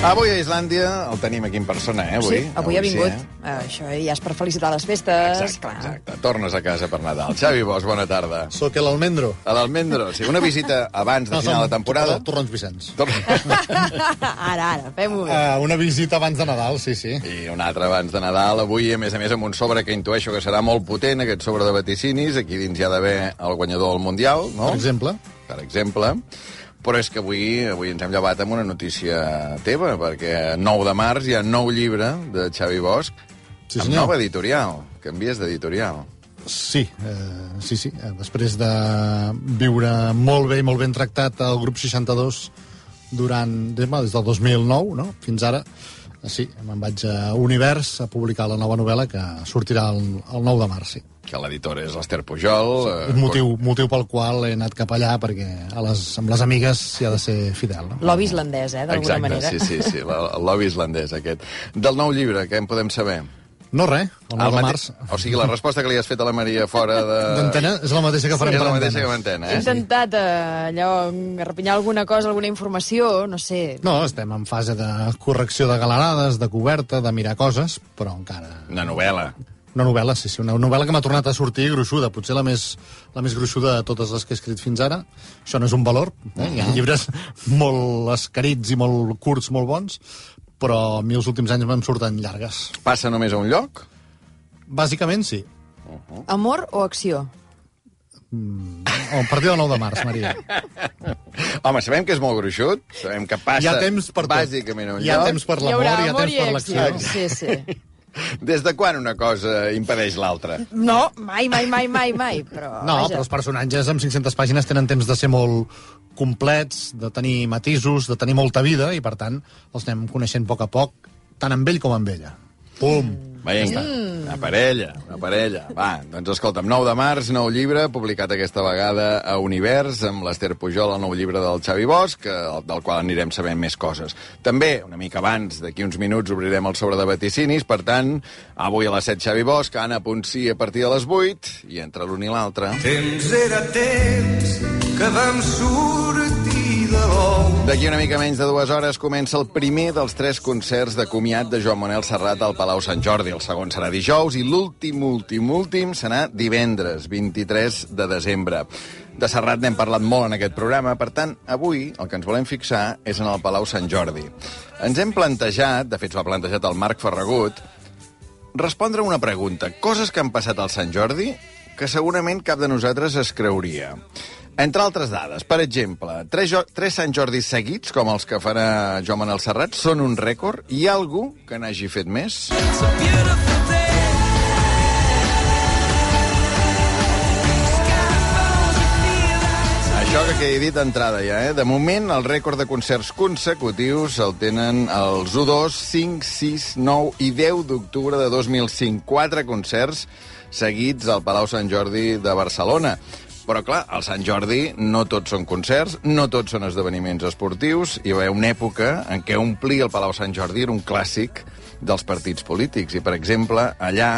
Avui a Islàndia el tenim aquí en persona, eh, avui? Sí, avui ha vingut. Sí, eh? Això ja és per felicitar les festes. Exacte, clar. exacte. Tornes a casa per Nadal. Xavi Bosch, bona tarda. Soc l'Almendro. A l'Almendro, sí, una visita abans de final de temporada. Torrons Vicenç. Tor- ara, ara, fem-ho bé. Uh, una visita abans de Nadal, sí, sí. I una altra abans de Nadal, avui, a més a més, amb un sobre que intueixo que serà molt potent, aquest sobre de vaticinis. Aquí dins hi ha d'haver el guanyador del Mundial, no? Per exemple. Per exemple. Però és que avui, avui ens hem llevat amb una notícia teva, perquè 9 de març hi ha nou llibre de Xavi Bosch Sí, amb senyor. nova editorial. Canvies d'editorial. Sí, eh, sí, sí. Eh, Després de viure molt bé i molt ben tractat al grup 62 durant, des, del 2009, no? fins ara, sí, me'n vaig a Univers a publicar la nova novel·la que sortirà el, el 9 de març, sí. Que l'editor és l'Ester Pujol. eh, Un motiu, motiu pel qual he anat cap allà, perquè a les, amb les amigues s'hi ha de ser fidel. No? Lobby islandès, eh, d'alguna Exacte, manera. sí, sí, sí, la- el lobby islandès aquest. Del nou llibre, què en podem saber? No res, el 9 El de mate- març. O sigui, la resposta que li has fet a la Maria fora de... D'antena és la mateixa que farem és per la mateixa antena. que m'entén, He eh? intentat eh, allò, repinyar alguna cosa, alguna informació, no sé. No, estem en fase de correcció de galerades, de coberta, de mirar coses, però encara... Una novel·la. Una novel·la, sí, sí, una novel·la que m'ha tornat a sortir gruixuda, potser la més, la més gruixuda de totes les que he escrit fins ara. Això no és un valor, eh? hi ha llibres molt escarits i molt curts, molt bons, però a mi els últims anys me'n surten llargues. Passa només a un lloc? Bàsicament, sí. Amor o acció? A partir del 9 de març, Maria. Home, sabem que és molt gruixut, sabem que passa Hi ha temps per tot. bàsicament a un Hi ha lloc. temps per Hi l'amor, hi ha amor temps per acció. l'acció. Sí, sí. Des de quan una cosa impedeix l'altra? No, mai, mai, mai, mai, mai, però... No, vaja. però els personatges amb 500 pàgines tenen temps de ser molt complets, de tenir matisos, de tenir molta vida, i per tant els anem coneixent a poc a poc, tant amb ell com amb ella. Pum! Vinga, una parella, una parella. Va, doncs escolta'm, 9 de març, nou llibre, publicat aquesta vegada a Univers, amb l'Ester Pujol, el nou llibre del Xavi Bosch, que, del qual anirem sabent més coses. També, una mica abans, d'aquí uns minuts, obrirem el sobre de vaticinis, per tant, avui a les 7 Xavi Bosch, Anna Ponsí a partir de les 8, i entre l'un i l'altre... Temps era temps que vam sortir. D'aquí una mica menys de dues hores comença el primer dels tres concerts de comiat de Joan Manel Serrat al Palau Sant Jordi. El segon serà dijous i l'últim, últim, últim serà divendres, 23 de desembre. De Serrat n'hem parlat molt en aquest programa, per tant, avui el que ens volem fixar és en el Palau Sant Jordi. Ens hem plantejat, de fet s'ho ha plantejat el Marc Ferragut, respondre una pregunta. Coses que han passat al Sant Jordi que segurament cap de nosaltres es creuria. Entre altres dades, per exemple, tres, jo tres Sant Jordis seguits, com els que farà Joan Manel Serrat, són un rècord. Hi ha algú que n'hagi fet més? Això que quedi dit d'entrada ja, eh? De moment, el rècord de concerts consecutius el tenen els 1, 2, 5, 6, 9 i 10 d'octubre de 2005. Quatre concerts seguits al Palau Sant Jordi de Barcelona. Però, clar, al Sant Jordi no tots són concerts, no tots són esdeveniments esportius. Hi va haver una època en què omplir el Palau Sant Jordi era un clàssic dels partits polítics. I, per exemple, allà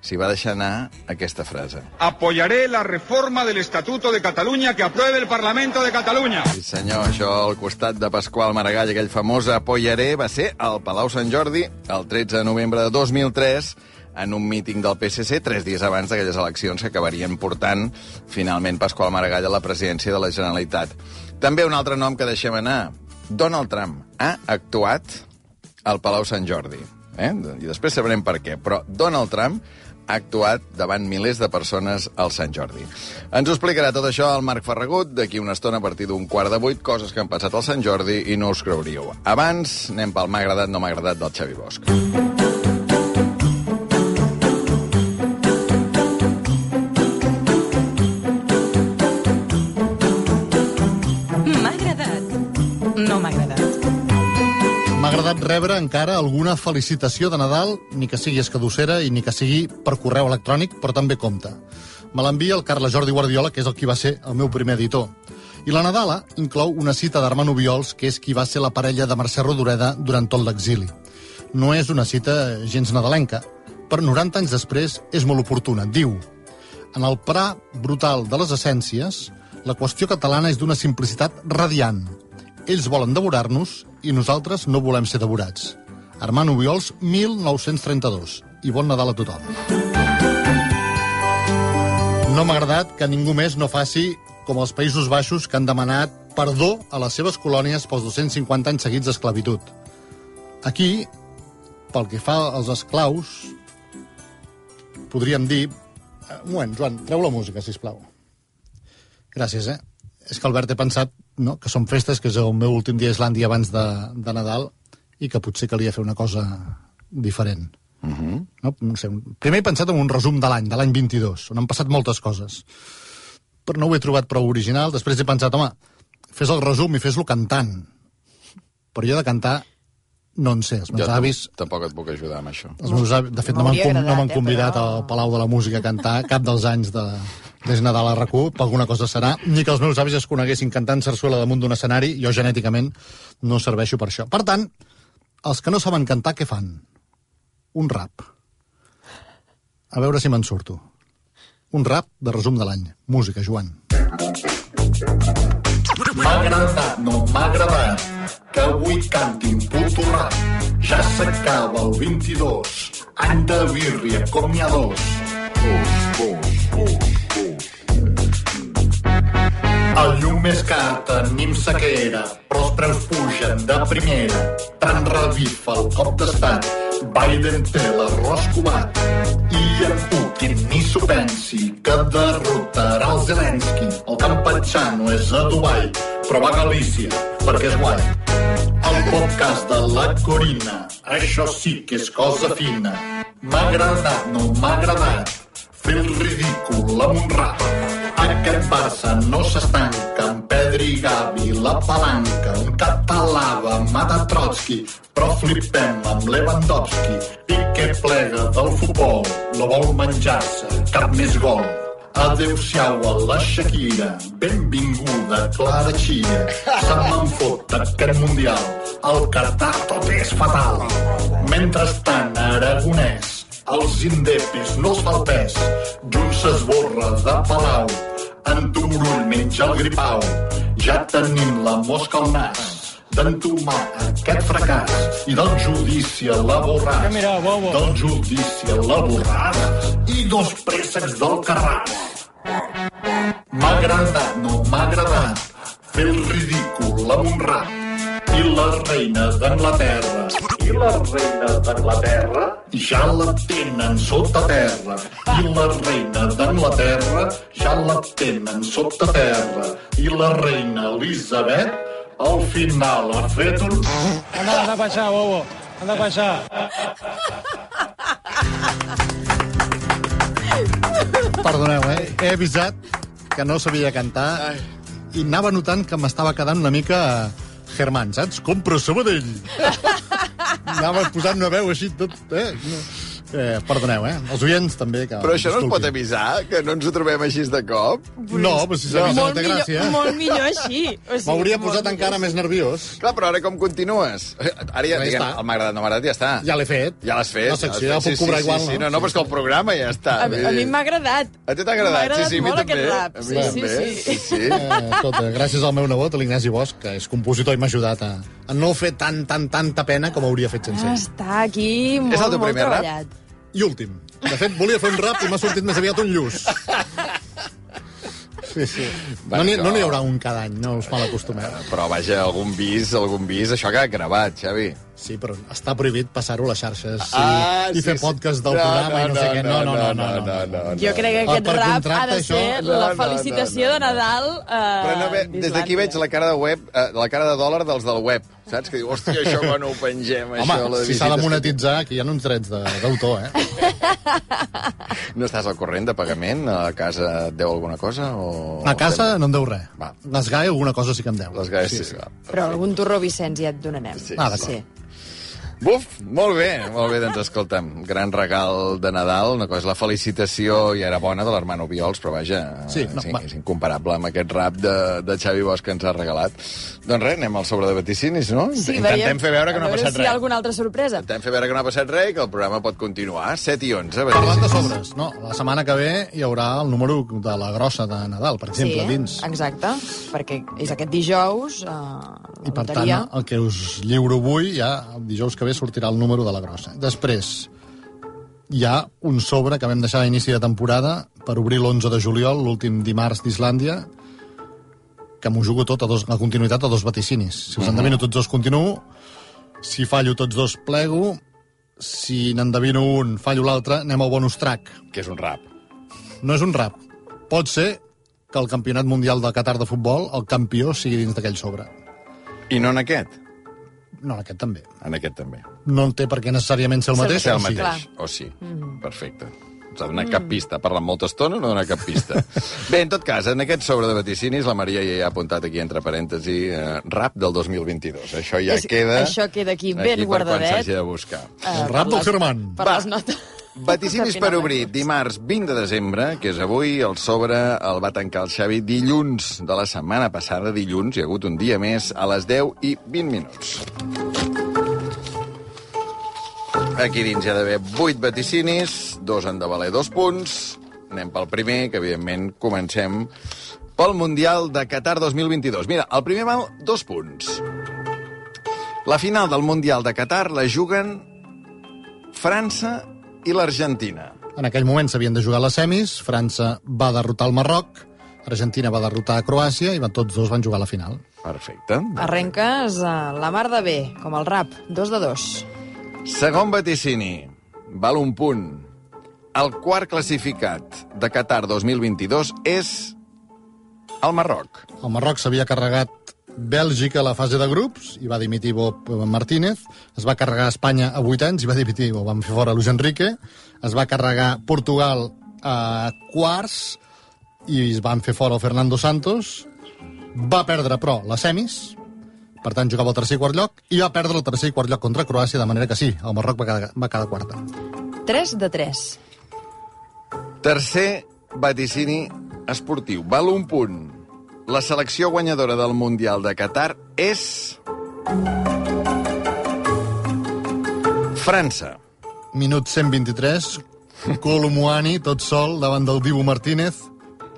s'hi va deixar anar aquesta frase. Apoyaré la reforma del Estatuto de Cataluña que apruebe el Parlamento de Cataluña. Sí, senyor, això al costat de Pasqual Maragall, aquell famós apoyaré, va ser al Palau Sant Jordi el 13 de novembre de 2003 en un míting del PSC, tres dies abans d'aquelles eleccions que acabarien portant finalment Pasqual Maragall a la presidència de la Generalitat. També un altre nom que deixem anar, Donald Trump ha actuat al Palau Sant Jordi. Eh? I després sabrem per què. Però Donald Trump ha actuat davant milers de persones al Sant Jordi. Ens ho explicarà tot això el Marc Ferragut d'aquí una estona a partir d'un quart de vuit, coses que han passat al Sant Jordi i no us creuríeu. Abans anem pel m'ha agradat, no m'ha agradat del Xavi Bosch. Rebre encara alguna felicitació de Nadal, ni que sigui escadossera i ni que sigui per correu electrònic, però també compta. Me l'envia el Carles Jordi Guardiola, que és el qui va ser el meu primer editor. I la Nadala inclou una cita d'Armand Obiols, que és qui va ser la parella de Mercè Rodoreda durant tot l'exili. No és una cita gens nadalenca, però 90 anys després és molt oportuna. Diu, en el pra brutal de les essències, la qüestió catalana és d'una simplicitat radiant. Ells volen devorar-nos i nosaltres no volem ser devorats. Armand Obiols, 1932. I bon Nadal a tothom. No m'ha agradat que ningú més no faci com els Països Baixos que han demanat perdó a les seves colònies pels 250 anys seguits d'esclavitud. Aquí, pel que fa als esclaus, podríem dir... Un moment, Joan, treu la música, si plau. Gràcies, eh? És que, Albert, he pensat no, que són festes, que és el meu últim dia a Islàndia abans de, de Nadal, i que potser calia fer una cosa diferent. Uh -huh. no? no sé, primer he pensat en un resum de l'any, de l'any 22, on han passat moltes coses. Però no ho he trobat prou original. Després he pensat, home, fes el resum i fes-lo cantant. Però jo de cantar no en sé. Els meus Jo avis tampoc et puc ajudar amb això. els meus avis, de fet, no m'han no agradat, eh, convidat però- al Palau de la Música a cantar cap dels anys de, des Nadal a rac per alguna cosa serà, ni que els meus avis es coneguessin cantant sarsuela damunt d'un escenari, jo genèticament no serveixo per això. Per tant, els que no saben cantar, què fan? Un rap. A veure si me'n surto. Un rap de resum de l'any. Música, Joan. M'ha agradat, no m'ha agradat que avui cantin puto rap. Ja s'acaba el 22, any de birria com n'hi ha dos. El llum és car, tenim sequera, però els preus pugen de primera. Tant revifa el cop d'estat, Biden té l'arròs covat. I en Putin ni s'ho pensi, que derrotarà el Zelensky. El Campatxano és a Dubai, però va a Galícia, perquè és guai. El podcast de la Corina, això sí que és cosa fina. M'ha agradat, no m'ha agradat, fer el ridícul amb un rap. Aquest Barça no s'estanca amb Pedri i Gavi, la palanca, un català va matar Trotsky, però flipem amb Lewandowski. Piqué plega del futbol, no vol menjar-se cap més gol. Adéu-siau a la Shakira, benvinguda Clara Chia. Se me'n fot aquest mundial, el Qatar tot és fatal. Mentrestant, Aragonès, els indepes no els fa el pes. Junts s'esborra de Palau, en Turull menja el gripau. Ja tenim la mosca al nas d'entomar aquest fracàs i del judici a la borràs. Del judici a la borràs i dos préssecs del Carràs. M'ha agradat, no m'ha agradat fer el ridícul amb un rap. I la reina d'Anglaterra, i la reina d'Anglaterra, ja la tenen sota terra. I la reina d'Anglaterra, ja la tenen sota terra. I la reina Elisabet, al final ha fet un... Anda, anda para allá, bobo. Anda para allá. Perdoneu, eh? He avisat que no sabia cantar i anava notant que m'estava quedant una mica Germán, saps? Compro Sabadell! anava posant una veu així tot, eh? eh? Perdoneu, eh? Els oients també. Que Però això no es pot avisar, que no ens ho trobem així de cop? No, però si s'avisa no, molt, té millor, gràcia. molt millor així. O sigui, M'hauria molt posat millor encara així. més nerviós. Clar, però ara com continues? Ara ja, Ja diguem, està. el m'ha agradat, no m'ha agradat, ja està. Ja l'he fet. Ja l'has fet. La secció ja ja puc cobrar sí, igual, sí, sí, no? no? No, però és que el programa ja està. A, a mi m'ha agradat. A tu t'ha agradat? M'ha agradat sí, sí, a mi molt també. aquest rap. A mi Sí, sí, també. sí. sí, sí. Eh, escolta, gràcies al meu nebot, l'Ignasi Bosch, que és compositor i m'ha ajudat a no fer tan, tan, tanta pena com hauria fet sense ell. Està aquí molt, És el teu molt primer rap? I últim. De fet, volia fer un rap i m'ha sortit més aviat un lluç. Sí, sí. No n'hi no n'hi haurà un cada any, no us mal acostumeu. Però vaja, algun vis, algun vis, això ha quedat gravat, Xavi. Sí, però està prohibit passar-ho a les xarxes sí, Ah, i fer sí, sí. podcast del No, programa no, i no, sé no, què. No, no, no, no. no, no, no. no. Jo crec que Ah, aquest per rap ha de això- ser No, la no, felicitació no, no, de Nadal eh, Però no ve, des d'aquí veig la cara de web, eh, la cara de dòlar dels del web, saps? Que diu, hòstia, això quan ho pengem, Home, això... les si s'ha de monetitzar, aquí hi ha uns drets d'autor, eh? que- No estàs al corrent de pagament? A casa et deu alguna cosa? O... A casa no em deu res. Va. Les GAE alguna cosa sí que em deu. Les gaires, sí, sí. va. Però algun torró Vicenç ja et donarem. Ah, d'acord. Sí. Buf, molt bé, molt bé, doncs escolta'm, gran regal de Nadal, una cosa la felicitació i era bona de l'hermano Viols, però vaja, Sí, no, sí, va. és incomparable amb aquest rap de, de Xavi Bosch que ens ha regalat. Doncs res, anem al sobre de vaticinis, no? Intentem veiem- fer veure que no a ha veure passat si hi ha res. alguna altra sorpresa. Intentem fer veure que no ha passat res i que el programa pot continuar. 7 i 11, Parlant de sobres, no, la setmana que ve hi haurà el número de la grossa de Nadal, per exemple, dins. exacte, perquè és aquest dijous, eh, I per tant, el que us lliuro avui, ja el dijous que ve sortirà el número de la grossa. Després, hi ha un sobre que vam deixar a inici de temporada per obrir l'11 de juliol, l'últim dimarts d'Islàndia, que m'ho jugo tot a, dos, a continuïtat a dos vaticinis. Si us endevino tots dos, continuo. Si fallo tots dos, plego. Si n'endevino un, fallo l'altre, anem al bonus track. Que és un rap. No és un rap. Pot ser que el campionat mundial de Qatar de futbol, el campió, sigui dins d'aquell sobre. I no en aquest? No, en aquest també. En aquest també. No en té per què necessàriament ser el mateix, Ser el o sí. mateix, o sí. Perfecte. No s'ha donat cap pista. Parla molta estona o no dona cap pista? Bé, en tot cas, en aquest sobre de vaticinis, la Maria ja hi ha apuntat aquí, entre parèntesi, eh, rap del 2022. Això ja És- queda... això queda aquí ben per quan guardadet. s'hagi de buscar. Eh, El rap del Germán. Per Va. les notes. Vaticinis per obrir. Dimarts 20 de desembre, que és avui, el sobre el va tancar el Xavi dilluns de la setmana passada, dilluns, hi ha hagut un dia més, a les 10 i 20 minuts. Aquí dins hi ha d'haver 8 vaticinis, dos han de valer dos punts. Anem pel primer, que evidentment comencem pel Mundial de Qatar 2022. Mira, el primer val dos punts. La final del Mundial de Qatar la juguen França i l'Argentina. En aquell moment s'havien de jugar les semis, França va derrotar el Marroc, Argentina va derrotar a Croàcia i va, tots dos van jugar a la final. Perfecte. Arrenques a la mar de bé, com el rap, dos de dos. Segon vaticini. Val un punt. El quart classificat de Qatar 2022 és el Marroc. El Marroc s'havia carregat Bèlgica a la fase de grups i va dimitir Bob Martínez. Es va carregar Espanya a 8 anys i va dimitir, o van fer fora Luis Enrique. Es va carregar Portugal a quarts i es van fer fora el Fernando Santos. Va perdre, però, les semis, per tant jugava al tercer i quart lloc, i va perdre el tercer i quart lloc contra Croàcia, de manera que sí, el Marroc va quedar, va quedar quarta. 3 de 3. Tercer vaticini esportiu. Val un punt. La selecció guanyadora del Mundial de Qatar és... França. Minut 123, Colomuani, tot sol, davant del Dibu Martínez,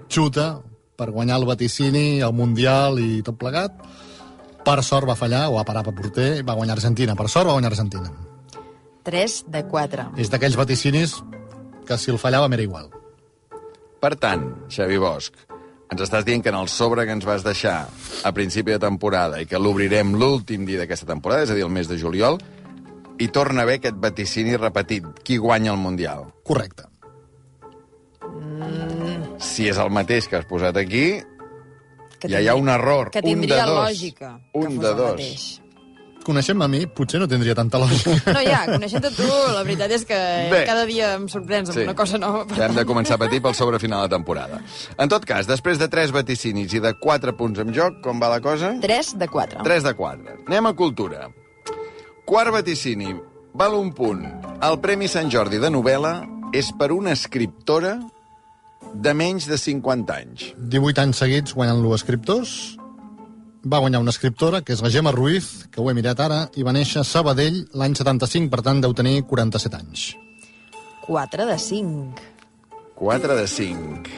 xuta per guanyar el vaticini, el Mundial i tot plegat. Per sort va fallar, o va parar per porter, i va guanyar Argentina. Per sort va guanyar Argentina. 3 de 4. És d'aquells vaticinis que si el fallava m'era igual. Per tant, Xavi Bosch, ens estàs dient que en el sobre que ens vas deixar a principi de temporada i que l'obrirem l'últim dia d'aquesta temporada, és a dir, el mes de juliol, hi torna a haver aquest vaticini repetit. Qui guanya el Mundial? Correcte. Si és el mateix que has posat aquí, Que ja hi ha un error. Que un tindria de dos. lògica que Un fos de el dos. mateix. Coneixem a mi, potser no tindria tanta lògica. No, ja, coneixent tu, la veritat és que Bé. cada dia em sorprens amb Sí. una cosa nova. per Ja hem de començar a patir pel sobre final de temporada. En tot cas, després de tres vaticinis i de quatre punts en joc, com va la cosa? 3 de 4. 3 de 4. Anem a cultura. Quart vaticini. Val un punt. El Premi Sant Jordi de novel·la és per una escriptora de menys de 50 anys. 18 anys seguits guanyant-lo escriptors. Va guanyar una escriptora, que és la Gemma Ruiz, que ho he mirat ara, i va néixer a Sabadell l'any 75, per tant deu tenir 47 anys. 4 de 5. 4 de 5.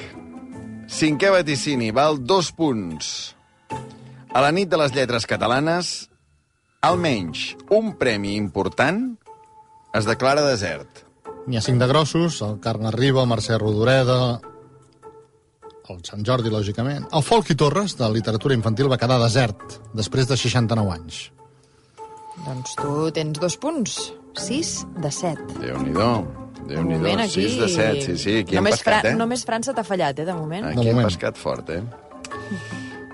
Cinquè vaticini. Val dos punts. A la nit de les lletres catalanes, almenys un premi important es declara desert. N'hi ha cinc de grossos, el Carme Riba, el Mercè Rodoreda, el Sant Jordi, lògicament. El Folqui Torres, de literatura infantil, va quedar desert, després de 69 anys. Doncs tu tens dos punts. 6 de 7. Déu-n'hi-do. De moment Déu-n'hi-do. aquí... 6 de 7, sí, sí. Aquí hem només, pescat, eh? només França t'ha fallat, eh, de moment. Aquí De hem moment. pescat fort, eh?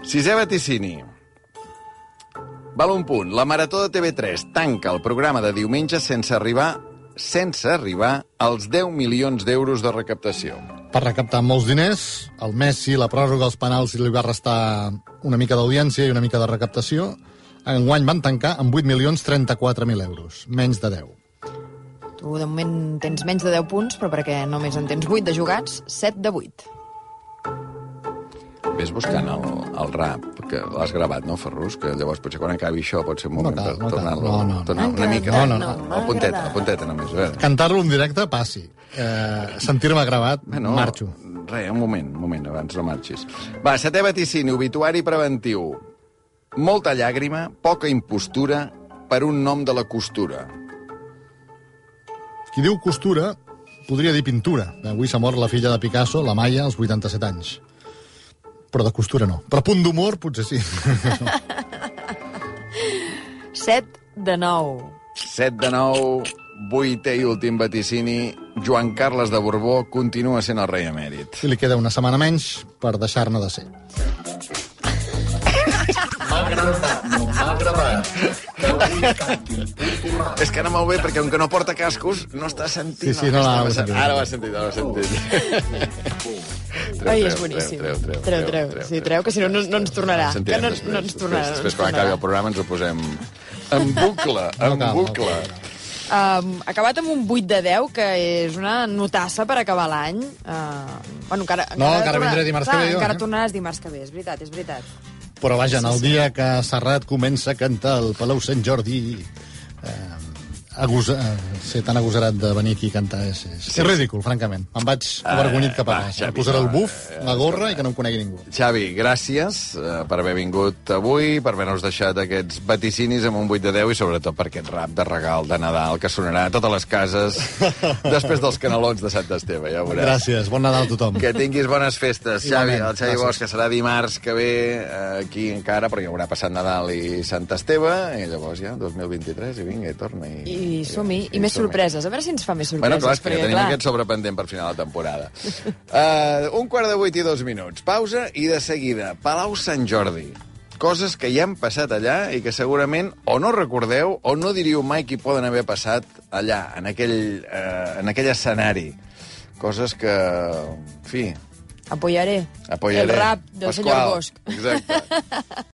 Sisè vaticini. Val un punt. La Marató de TV3 tanca el programa de diumenge sense arribar sense arribar als 10 milions d'euros de recaptació. Per recaptar molts diners, el Messi, la pròrroga, els penals li va restar una mica d'audiència i una mica de recaptació. Enguany van tancar amb 8.034.000 euros, menys de 10. Tu, de moment, tens menys de 10 punts, però perquè només en tens 8 de jugats, 7 de 8. Ves buscant el, el rap, que l'has gravat, no, Ferrus? Que llavors potser quan acabi això pot ser un moment cal, per no cal. tornar-lo No, no, no. tornar una mica. no, no, no. m'ha El puntet, el puntet només. A veure. Cantar-lo en directe, passi. Eh, Sentir-me gravat, Bueno, marxo. Res, un moment, un moment, abans no marxis. Va, setè vaticini, obituari preventiu. Molta llàgrima, poca impostura per un nom de la costura. Qui diu costura podria dir pintura. Avui s'ha mort la filla de Picasso, la Maia, als 87 anys. Però de costura no. Però punt d'humor potser sí. 7 de 9. 7 de 9, vuitè i últim vaticini, Joan Carles de Borbó continua sent el rei emèrit. I li queda una setmana menys per deixar-ne de ser. M'ha agradat, no m'ha. És que ara molt bé, perquè com que no porta cascos, no està sentint. Sí, sí, no, no, sentit. Ara ho has sentit, ara ho has sentit. Treu, Ai, treu, és boníssim. Treu, treu, treu, treu. Sí, treu, que si no, no, no ens tornarà. Que no, després, no ens tornarà. Després, quan acabi el programa, ens ho posem en bucle, en No cal, no bucle. Um, acabat amb un 8 de 10, que és una notassa per acabar l'any. Uh, bueno, encara, No, encara torna- vindré dimarts clar, que ve jo, Encara eh? tornaràs dimarts que ve, és veritat, és veritat. Però vaja, en el dia que Serrat comença a cantar al Palau Sant Jordi... Eh, agosa, eh, ser tan agosarat de venir aquí a cantar és, és, és ridícul, francament. Em vaig avergonyit cap a va, baix. Xavi, Em posaré el buf, eh, la gorra i que no em conegui ningú. Xavi, gràcies eh, per haver vingut avui, per haver-nos deixat aquests vaticinis amb un 8 de 10 i sobretot per aquest rap de regal de Nadal que sonarà a totes les cases després dels canelons de Sant Esteve, ja ho veuràs. Gràcies, bon Nadal a tothom. Que tinguis bones festes, Xavi. Igualment, El Xavi gràcies. Bosch, que serà dimarts que ve eh, aquí encara, però hi haurà passat Nadal i Sant Esteve, i llavors ja, 2023, i vinga, i torna. I, I som-hi. I més som-hi. sorpreses. A veure si ens fa més sorpreses. Bueno, clar, perquè, tenim clar, aquest sobrependent per final de temporada. uh, un quart de vuit i dos minuts. Pausa i de seguida, Palau Sant Jordi. Coses que ja han passat allà i que segurament o no recordeu o no diríeu mai que hi poden haver passat allà, en aquell, uh, en aquell escenari. Coses que, en fi, Apoyaré. apoyaré. El rap del senyor Pasqual. Bosch. Exacte.